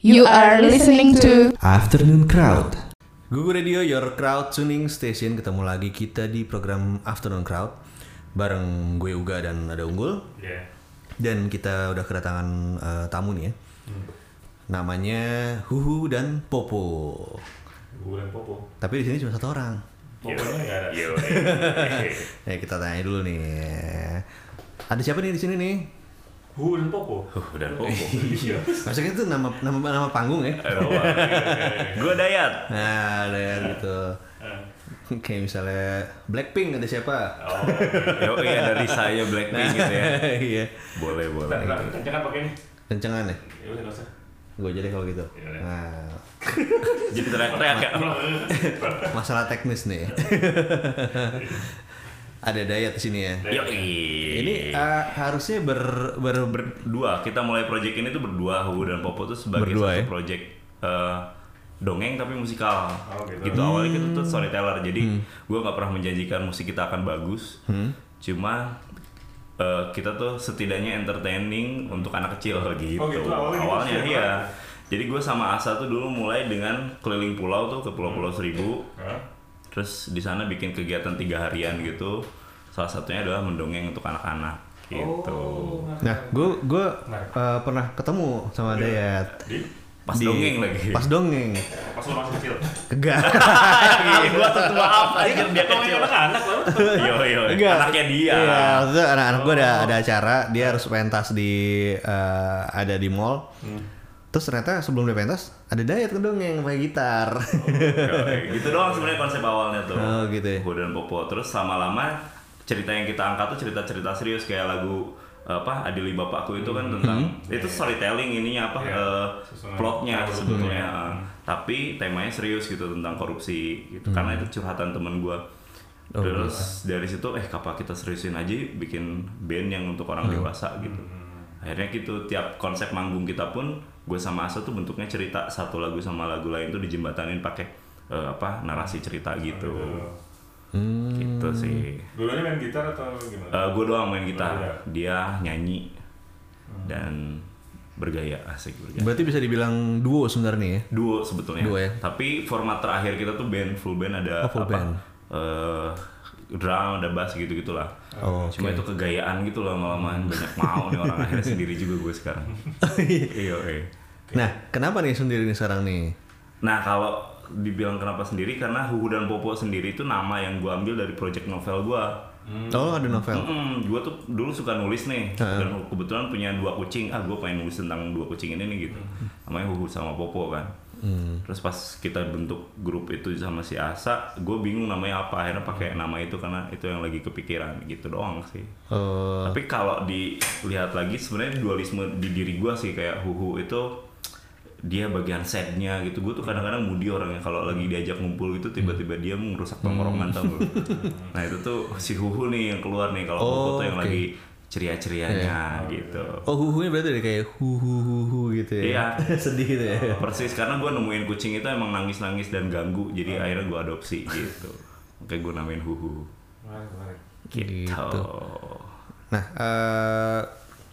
You are listening to Afternoon Crowd. Google Radio, your crowd tuning station. Ketemu lagi kita di program Afternoon Crowd bareng gue Uga dan ada Unggul. Iya. Dan kita udah kedatangan eh, tamu nih ya. Namanya Huhu dan Popo. Gue dan Popo. Tapi di sini cuma satu orang. Poponya nggak ada. Yo, Ya kita tanya dulu nih. Ada siapa nih di sini nih? Hu dan Popo. uh, dan Popo. Iya. Maksudnya itu nama nama nama panggung ya? Gue Dayat. Nah, ada yang gitu. Kayak misalnya Blackpink ada siapa? Oh. Yo, iya dari saya Blackpink gitu ya. Iya. Boleh, boleh. Nah, nah, kencengan pakai ini. Kencengan ya? Ya udah usah. Gue jadi kalau gitu. Iya, iya. Nah, Jadi teriak-teriak ya. masalah teknis nih. Ada Dayat di sini ya. Yo, Ini uh, harusnya ber, ber, ber- berdua. Kita mulai project ini tuh berdua, Hu dan Popo tuh sebagai Berdua, satu ya? project eh, dongeng tapi musikal. Oh, gitu. gitu. awalnya kita tuh storyteller. Jadi gue nggak pernah menjanjikan musik kita akan bagus. Cuma eh, kita tuh setidaknya entertaining untuk anak kecil gitu. Oh, gitu. Awalnya gitu Awalnya sih, iya. Pak. Jadi gue sama Asa tuh dulu mulai dengan keliling pulau tuh ke pulau-pulau seribu. Hah? Terus di sana bikin kegiatan tiga harian gitu. Salah satunya adalah mendongeng untuk anak-anak gitu. Oh, Nah, gue gue uh, pernah ketemu sama Dayat. Di Pas Di- dongeng lagi. Pas dongeng. pas lu masih kecil. Enggak. gua tuh tua apa aja dia kecil. anak lo. Yo yo, anaknya dia. Iya, maksudnya anak-anak gue ada ada acara, dia harus pentas di uh, ada di mall. Terus ternyata sebelum dia pentas ada Dayat ngedongeng pakai gitar. Yo, gitu doang sebenarnya konsep awalnya tuh. Oh, gitu ya. Dan Popo. Terus lama-lama cerita yang kita angkat tuh cerita-cerita serius kayak lagu apa Adili Bapakku itu kan tentang itu storytelling ininya apa Iya, eh, susunan plotnya sebetulnya. Eh, tapi temanya serius gitu tentang korupsi gitu. Karena itu curhatan temen gua. Oh, terus dari situ eh kapan kita seriusin aja bikin band yang untuk orang dewasa gitu. Akhirnya gitu tiap konsep manggung kita pun gue sama Asa tuh bentuknya cerita satu lagu sama lagu lain tuh dijembatanin pakai eh, apa narasi cerita gitu Hmm. gitu sih Dulunya main gitar atau gimana? gue doang main gitar Oh, iya. dia nyanyi dan bergaya asik bergaya Berarti bisa dibilang duo sebenarnya ya. duo sebetulnya Duo ya? tapi format terakhir kita tuh band full band ada Oh, full apa band. eh, drum ada bass gitu gitulah Oh, cuma oke. itu kegayaan gitu loh lama-lama banyak mau nih orang akhirnya sendiri juga gue sekarang iya iya Nah, kenapa nih sendiri nih sekarang nih? Nah kalau dibilang kenapa sendiri karena Huhu dan Popo sendiri itu nama yang gue ambil dari project novel gue. Oh, ada novel. gue tuh dulu suka nulis nih dan kebetulan punya dua kucing. Ah gue pengen nulis tentang dua kucing ini nih gitu. Namanya Huhu sama Popo kan. Terus pas kita bentuk grup itu sama si Asa, gue bingung namanya apa. Akhirnya pakai nama itu karena itu yang lagi kepikiran gitu doang sih. Oh, Tapi kalau dilihat lagi sebenarnya dualisme di diri gue sih kayak Huhu itu dia bagian sadnya gitu. Gue tuh kadang-kadang moody orangnya. Kalau lagi diajak ngumpul gitu tiba-tiba dia merusak tongkrongan tau gak? nah itu tuh si Huhu nih yang keluar nih. Kalau Oh, Popo tuh yang lagi ceria-cerianya gitu. Oh huhunya berarti ada kayak hu hu hu hu gitu ya. Iya. Sedih gitu ya. persis. Karena gue nemuin kucing itu emang nangis-nangis dan ganggu jadi akhirnya gue adopsi gitu. Oke gue namain Huhu. Gitu, Gitu. Nah, eh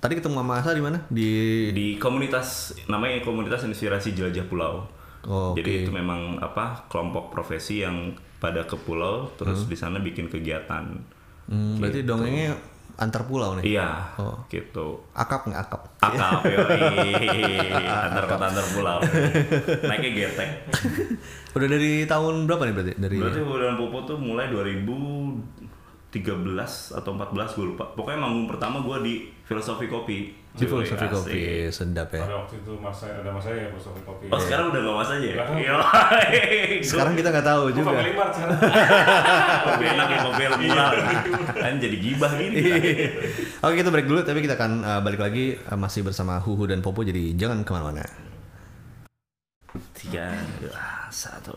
tadi ketemu sama Asa di mana? Di di komunitas namanya komunitas inspirasi jelajah pulau. Oh, jadi itu memang apa kelompok profesi yang pada ke pulau terus di sana bikin kegiatan. Hmm, berarti dongengnya antar pulau nih. iya Oh. gitu Akap nggak akap? akap yoi antar kota antar pulau naiknya getek Udah dari tahun berapa nih berarti? Dari berarti bulan Popo tuh mulai 2013 atau 14 gue lupa pokoknya manggung pertama gue di filosofi kopi di filosofi asik. kopi sedap ya. Ada waktu itu masa ada masa ya filosofi kopi. Oh sekarang udah gak mas aja ya? Sekarang- Iya. Sekarang kita nggak tahu juga. family mart sekarang. Kopi enak ya kopi yang murah Kan jadi gibah gini Oke kita break dulu tapi kita akan uh, balik lagi uh, masih bersama Huhu dan Popo jadi jangan ke mana-mana. Tiga, dua, satu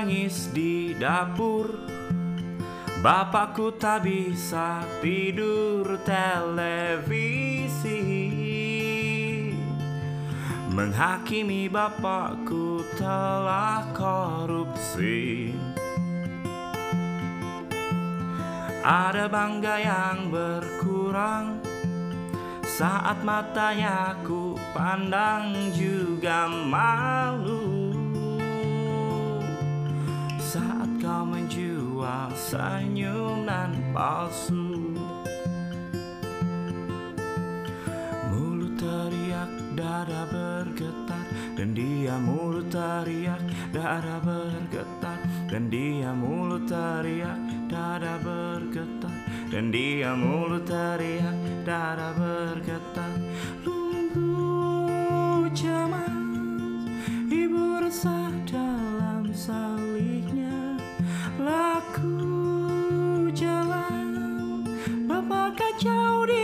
menangis di dapur. Bapakku tak bisa tidur televisi. Menghakimi bapakku telah korupsi. Ada bangga yang berkurang. Saat matanya ku pandang juga malu Saat kau menjual senyuman palsu. Mulut teriak, dada bergetar Dan dia mulut teriak, dada bergetar. Dan dia mulut teriak, dada bergetar. Dan dia mulut teriak, dada bergetar. Lunggu cemas Ibu resah dalam salihnya Laku jalan Bapak kacau di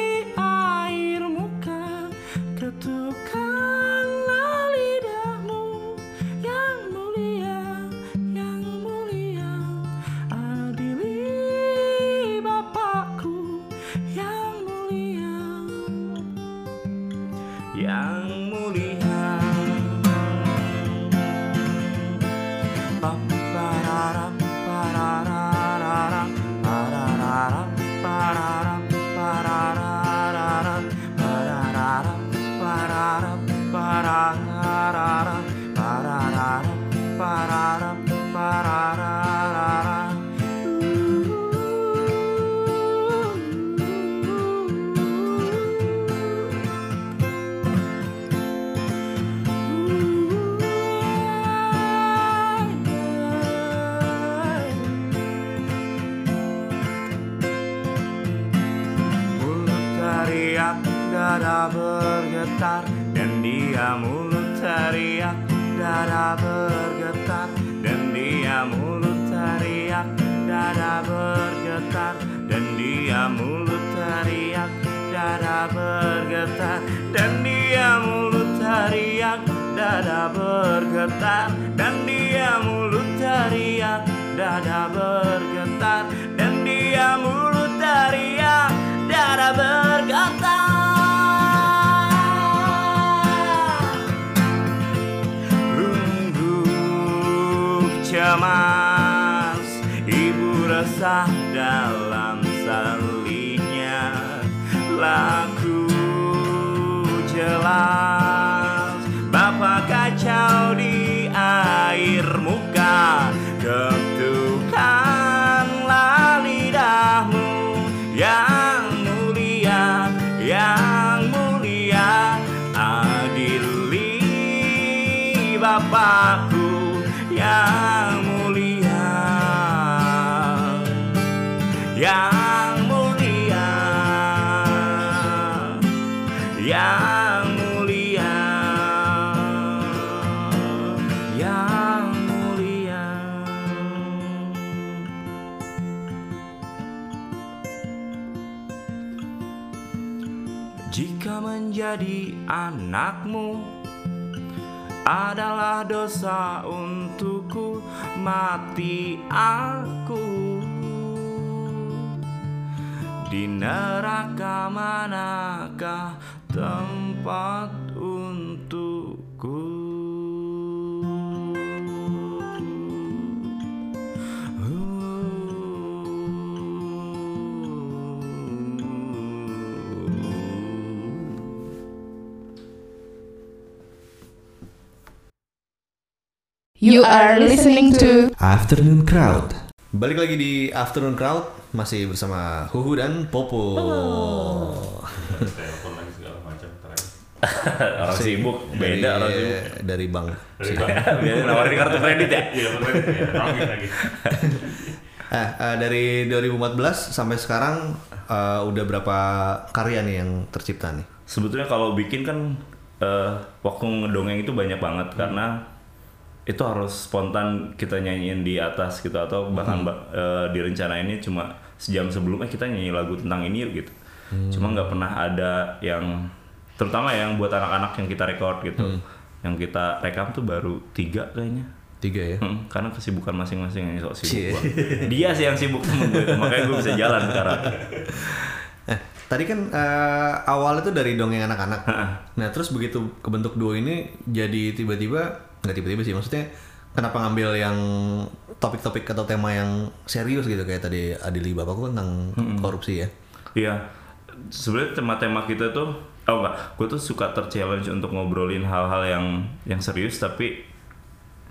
dada bergetar Dan dia mulut teriak, dada bergetar Dan dia mulut teriak, dada bergetar Dan dia mulut teriak, dada bergetar Dan dia mulut teriak, dada bergetar Dan dia mulut teriak, dada bergetar Dan dia mulut teriak, dada bergetar cemas Ibu resah dalam salihnya Laku jelas Bapak kacau di air muka. Ketukkanlah lidahmu Yang mulia, yang mulia. Adili Bapakku yang Yang mulia. Yang mulia. Yang mulia. Jika menjadi anakmu adalah dosa untukku mati aku di neraka manakah tempat untukku You are listening to Afternoon Crowd. Balik lagi di Afternoon Crowd masih bersama Huhu dan Popo. telepon lagi segala macam orang sibuk Dari, beda orang sibuk. dari Bang. dari biar nawarin kartu kredit ya. Iya ya lagi lagi. Eh, eh, dari 2014 sampai sekarang eh, udah berapa karya nih yang tercipta nih? sebetulnya kalau bikin kan eh, waktu ngedongeng itu banyak banget. Karena itu harus spontan kita nyanyiin di atas gitu atau bahkan ba- eh, direncanainnya cuma sejam sebelumnya kita nyanyi lagu tentang ini yuk gitu cuma nggak pernah ada yang terutama yang buat anak-anak yang kita record gitu yang kita rekam tuh baru tiga kayaknya Tiga ya. Hmm, karena kesibukan masing-masing yang sok sibuk gua. Dia sih yang sibuk gue, makanya gue bisa jalan sekarang. Eh, tadi kan eh, awalnya tuh dari dongeng anak-anak. Nah, terus begitu kebentuk duo ini jadi tiba-tiba nggak tiba-tiba sih, maksudnya kenapa ngambil yang topik-topik atau tema yang serius gitu? Kayak tadi Adili Bapakku tentang korupsi ya. Iya, sebenarnya tema-tema kita tuh, oh enggak, gue tuh suka terchallenge untuk ngobrolin hal-hal yang yang serius tapi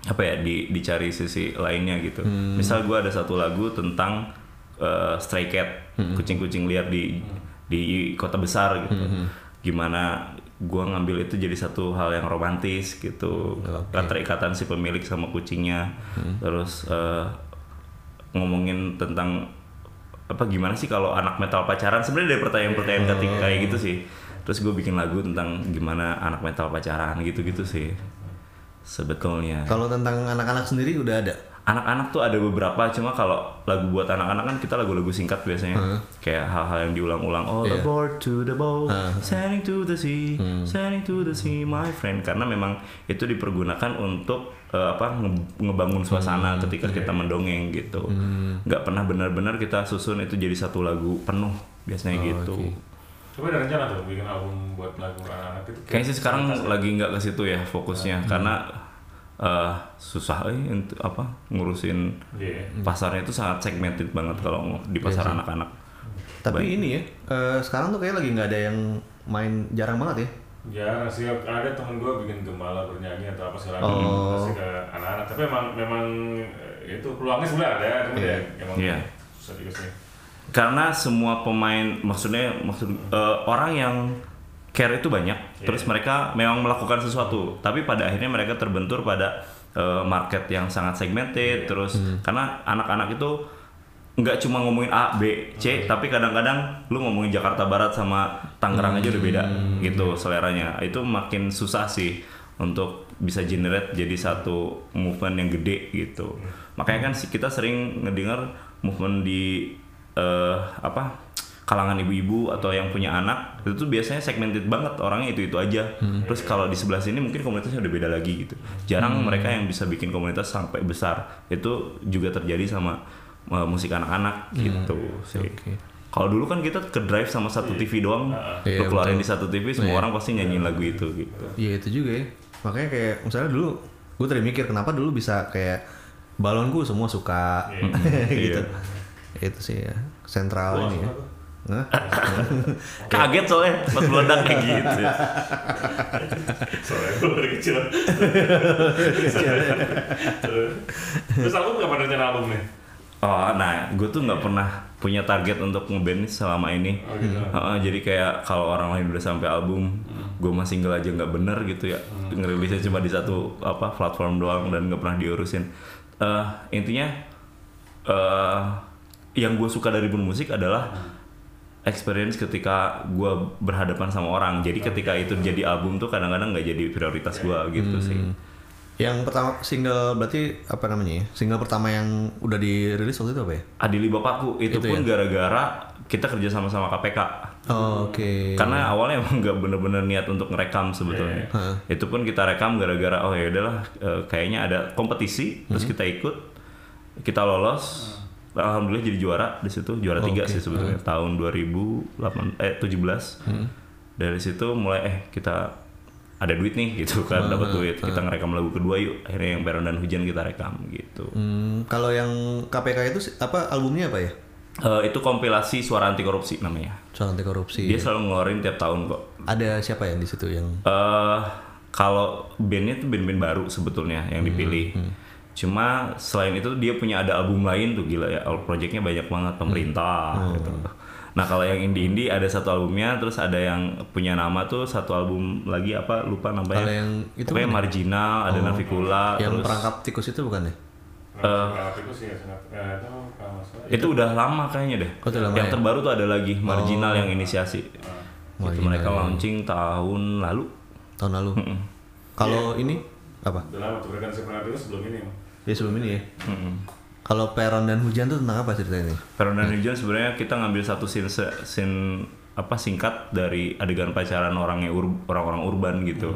apa ya di dicari sisi lainnya gitu. Misal gue ada satu lagu tentang eh, stray cat, kucing-kucing liar di di kota besar gitu. Gimana gue ngambil itu jadi satu hal yang romantis gitu, keterikatan si pemilik sama kucingnya, terus eh, ngomongin tentang apa gimana sih kalau anak metal pacaran? Sebenarnya dari pertanyaan-pertanyaan ketika kayak gitu sih. Terus gue bikin lagu tentang gimana anak metal pacaran gitu-gitu sih. Sebetulnya. Kalau tentang anak-anak sendiri udah ada. Anak-anak tuh ada beberapa cuma kalau lagu buat anak-anak kan kita lagu-lagu singkat biasanya. Kayak hal-hal yang diulang-ulang oh the Iya. board to the boat sailing to the sea sailing to the sea my friend. Karena memang itu dipergunakan untuk eh, apa nge- ngebangun suasana ketika kita mendongeng gitu. Nggak pernah benar-benar kita susun itu jadi satu lagu penuh biasanya gitu. Coba ada rencana tuh bikin album buat lagu anak-anak itu. kayaknya sih sekarang lagi nggak ke situ ya fokusnya karena eh, susah eh untuk apa ngurusin Iya. pasarnya itu sangat segmented banget kalau di pasar anak-anak. Tapi ini ya, eh, sekarang tuh kayak lagi nggak ada yang main jarang banget ya. Jarang sih ada temen gue bikin gembala bernyanyi atau apa segala Oh. macam kasih ke anak-anak. Tapi emang memang eh, itu peluangnya sebenarnya ada, cuma Iya. ya emang Iya. susah juga sih. Karena semua pemain maksudnya maksud eh, orang yang care itu banyak, terus mereka memang melakukan sesuatu, tapi pada akhirnya mereka terbentur pada eh, market yang sangat segmented, terus karena anak-anak itu nggak cuma ngomongin A, B, C, tapi kadang-kadang lu ngomongin Jakarta Barat sama Tangerang aja udah beda gitu seleranya. Itu makin susah sih untuk bisa generate jadi satu movement yang gede gitu. Makanya kan kita sering ngedengar movement di eh, apa kalangan ibu-ibu atau yang punya anak itu tuh biasanya segmented banget orangnya itu itu aja. Terus kalau di sebelah sini mungkin komunitasnya udah beda lagi gitu. Jarang mereka yang bisa bikin komunitas sampai besar. Itu juga terjadi sama uh, musik anak-anak gitu sih. Oke. Kalau dulu kan kita ke drive sama satu TV doang, Iya, lu keluarin betul. di satu TV semua orang pasti nyanyiin lagu itu gitu. Iya itu juga ya. Makanya kayak misalnya dulu gue tadi mikir kenapa dulu bisa kayak balonku semua suka gitu. Itu sih ya sentral ini ya. Kaget soalnya pas meledak kayak gitu. Soalnya gue dari kecil. Terus album kapan rencana album nih? Oh, nah, gue tuh nggak pernah punya target untuk ngeband selama ini. Oh gitu. Heeh, jadi kayak kalau orang lain udah sampai album, gue masih single aja nggak bener gitu ya. Ngerilisnya cuma di satu apa platform doang dan nggak pernah diurusin. Eh intinya eh yang gue suka dari bermusik adalah experience ketika gue berhadapan sama orang. Jadi ketika itu jadi album tuh kadang-kadang nggak jadi prioritas gue gitu sih. Yang pertama single berarti apa namanya ya? Single pertama yang udah dirilis waktu itu apa ya? Adili bapakku itu, Itu pun ya? gara-gara kita kerja sama-sama KPK. Oh, Oke. Karena awalnya emang nggak bener-bener niat untuk ngerekam sebetulnya. Itu pun kita rekam gara-gara oh ya udahlah eh, kayaknya ada kompetisi terus kita ikut kita lolos. Alhamdulillah jadi juara di situ juara tiga sih sebetulnya tahun 2008 eh 17 dari situ mulai eh kita ada duit nih gitu kan dapat duit. Kita ngerekam lagu kedua yuk akhirnya yang Peron dan Hujan kita rekam gitu. Hmm, kalau yang KPK itu apa albumnya apa ya? Eh, itu kompilasi suara anti korupsi namanya. Soal anti korupsi. dia selalu ngeluarin tiap tahun kok. Ada siapa yang di situ yang eh kalau bandnya tuh band-band baru sebetulnya yang dipilih. Cuma selain itu dia punya ada album lain tuh gila ya, all projectnya banyak banget pemerintah gitu. Nah kalau yang indie-indie ada satu albumnya, terus ada yang punya nama tuh satu album lagi apa lupa namanya. Kalau yang itu Pokoknya marginal, ada Navikula, yang terus perangkap tikus itu bukan ya? Nah, itu ya. Eh, itu itu udah lama kayaknya deh. Oh, itu lama yang ya? terbaru tuh ada lagi marginal yang inisiasi. itu Marginal, mereka ya. launching tahun lalu. Tahun lalu. Kalau ini apa? Udah lama tuh kan sebelum ini. Ya sebelum ini ya. Kalau Peron dan Hujan tuh tentang apa ceritanya? Peron dan Hujan sebenarnya kita ngambil satu scene, scene apa singkat dari adegan pacaran orangnya ur- orang-orang urban gitu.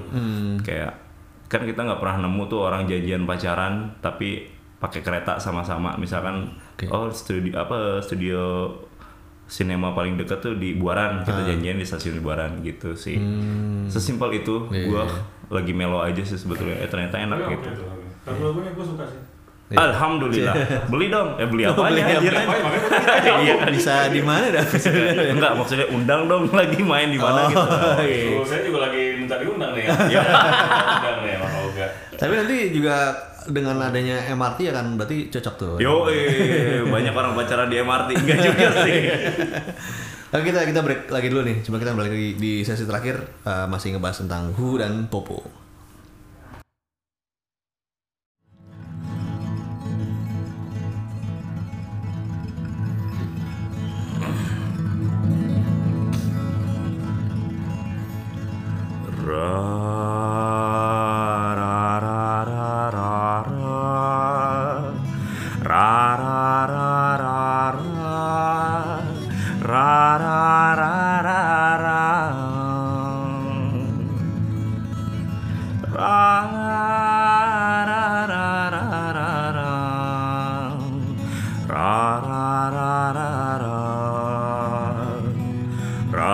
Kayak kan kita nggak pernah nemu tuh orang janjian pacaran tapi pakai kereta sama-sama misalkan Oke. oh studio apa studio sinema paling dekat tuh di Buaran kita janjian di stasiun di Buaran gitu sih sesimpel itu Iya, gua iya. lagi melo aja sih sebetulnya eh ternyata enak Tapi gitu. Lagu lagunya gue suka sih. Alhamdulillah beli dong eh beli apa beli aja apa? Ya iya kan Bisa di mana dah? enggak maksudnya undang dong lagi main di mana gitu Oh, iya. Tuh, saya juga lagi minta diundang nih. Ya. Undang nih sama Oga. Tapi nanti juga dengan adanya MRT ya kan berarti cocok tuh. Yo, eh, banyak orang pacaran di MRT enggak juga sih. Oke kita kita break lagi dulu nih. Coba kita balik lagi di sesi terakhir eh, masih ngebahas tentang Hu dan Popo. Kau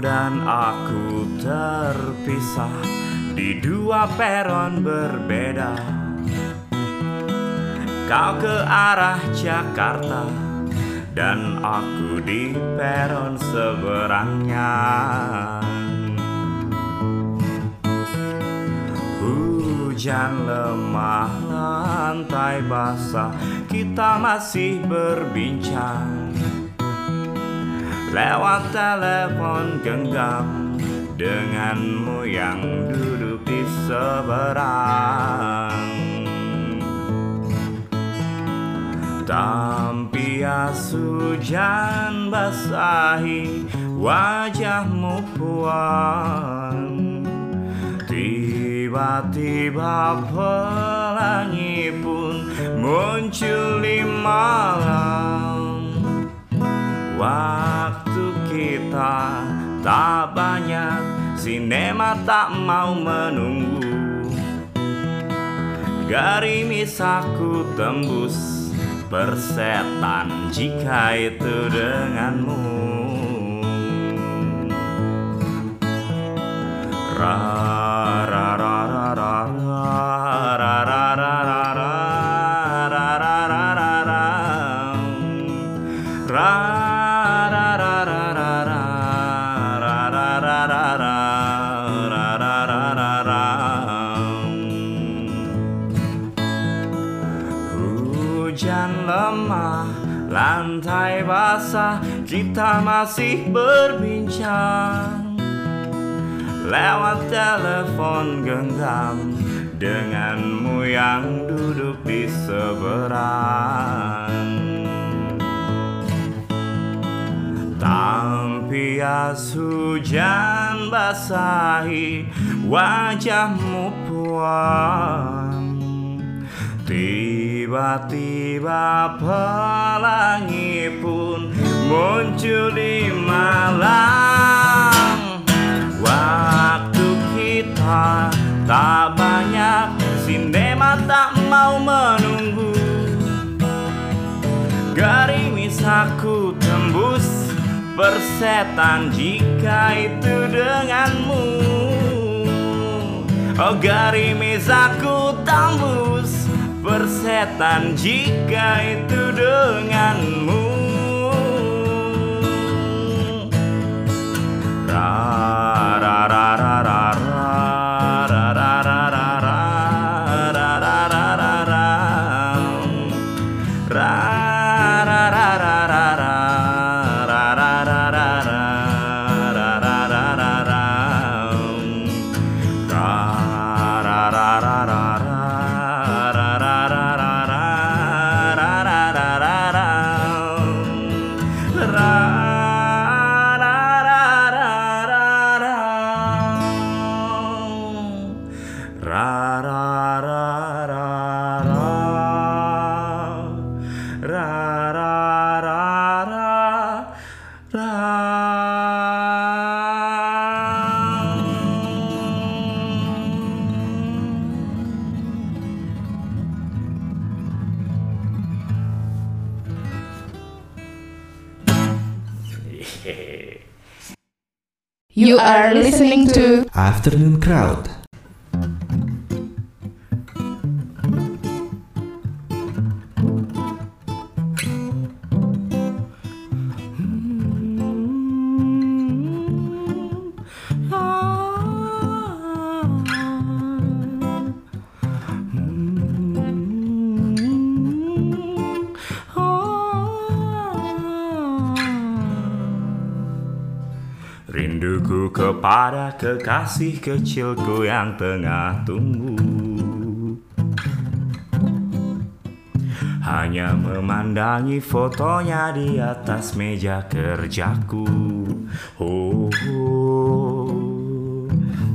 dan aku terpisah di dua peron berbeda. Kau ke arah Jakarta dan aku di peron seberangnya. Hujan lemah, lantai basah, kita masih berbincang lewat telepon genggam denganmu yang duduk di seberang. Tampias hujan basahi wajahmu puan. Tiba-tiba pelangi pun muncul di malam. Waktu kita tak banyak Sinema tak mau menunggu. Garimis aku tembus Persetan jika itu denganmu. Ra masih berbincang lewat telepon genggam denganmu yang duduk di seberang. Tampias hujan basahi wajahmu puan Tiba-tiba pelangi pun muncul di malam. Waktu kita tak banyak Sinema tak mau menunggu. Garimis aku tembus Persetan jika itu denganmu. Oh garimis aku tembus Persetan jika itu denganmu ra ra ra ra ra You are listening to Afternoon Crowd. Kekasih kecilku yang tengah tumbuh Hanya memandangi fotonya di atas meja kerjaku Oh, oh.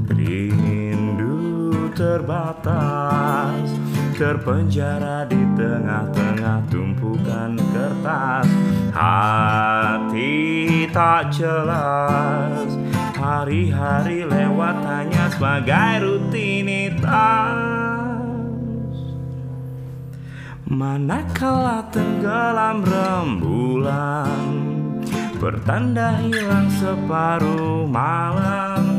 rindu terbatas Terpenjara di tengah-tengah tumpukan kertas Hati tak jelas Hari-hari lewat hanya sebagai rutinitas Manakala tenggelam rembulan Pertanda hilang separuh malam.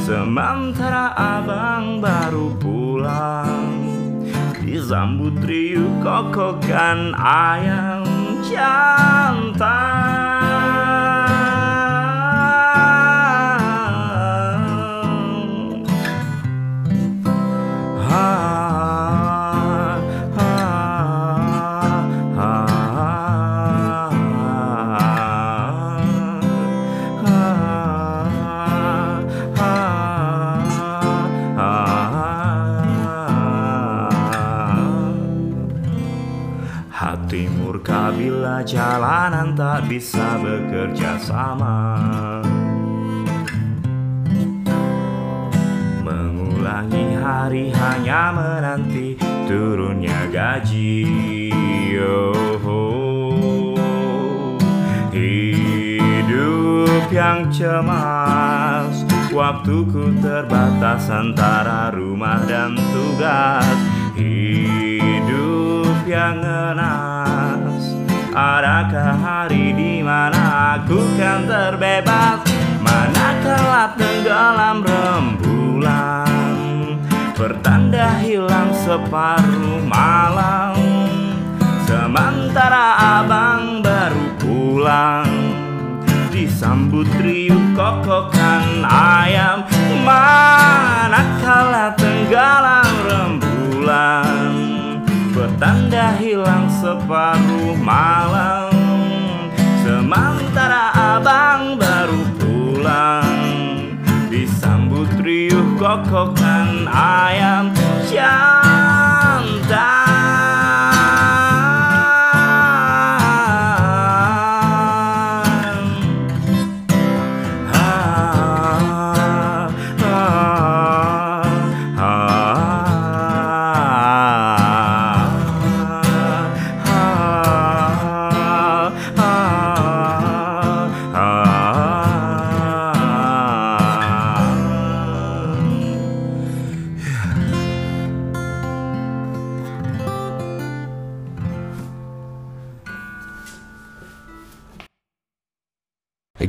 Sementara abang baru pulang Disambut riuh kokokan ayam bisa bekerja sama. Mengulangi hari hanya menanti turunnya gaji. Oh, Hidup yang cemas Waktuku terbatas antara rumah dan tugas. Hidup yang ngenas Adakah hari di mana aku kan terbebas? Manakala tenggelam rembulan? Pertanda hilang separuh malam. Sementara abang baru pulang. Disambut riuh kokokan ayam. Manakala tenggelam rembulan Pertanda hilang separuh malam. Sementara abang baru pulang Disambut riuh kokokan ayam. Jantan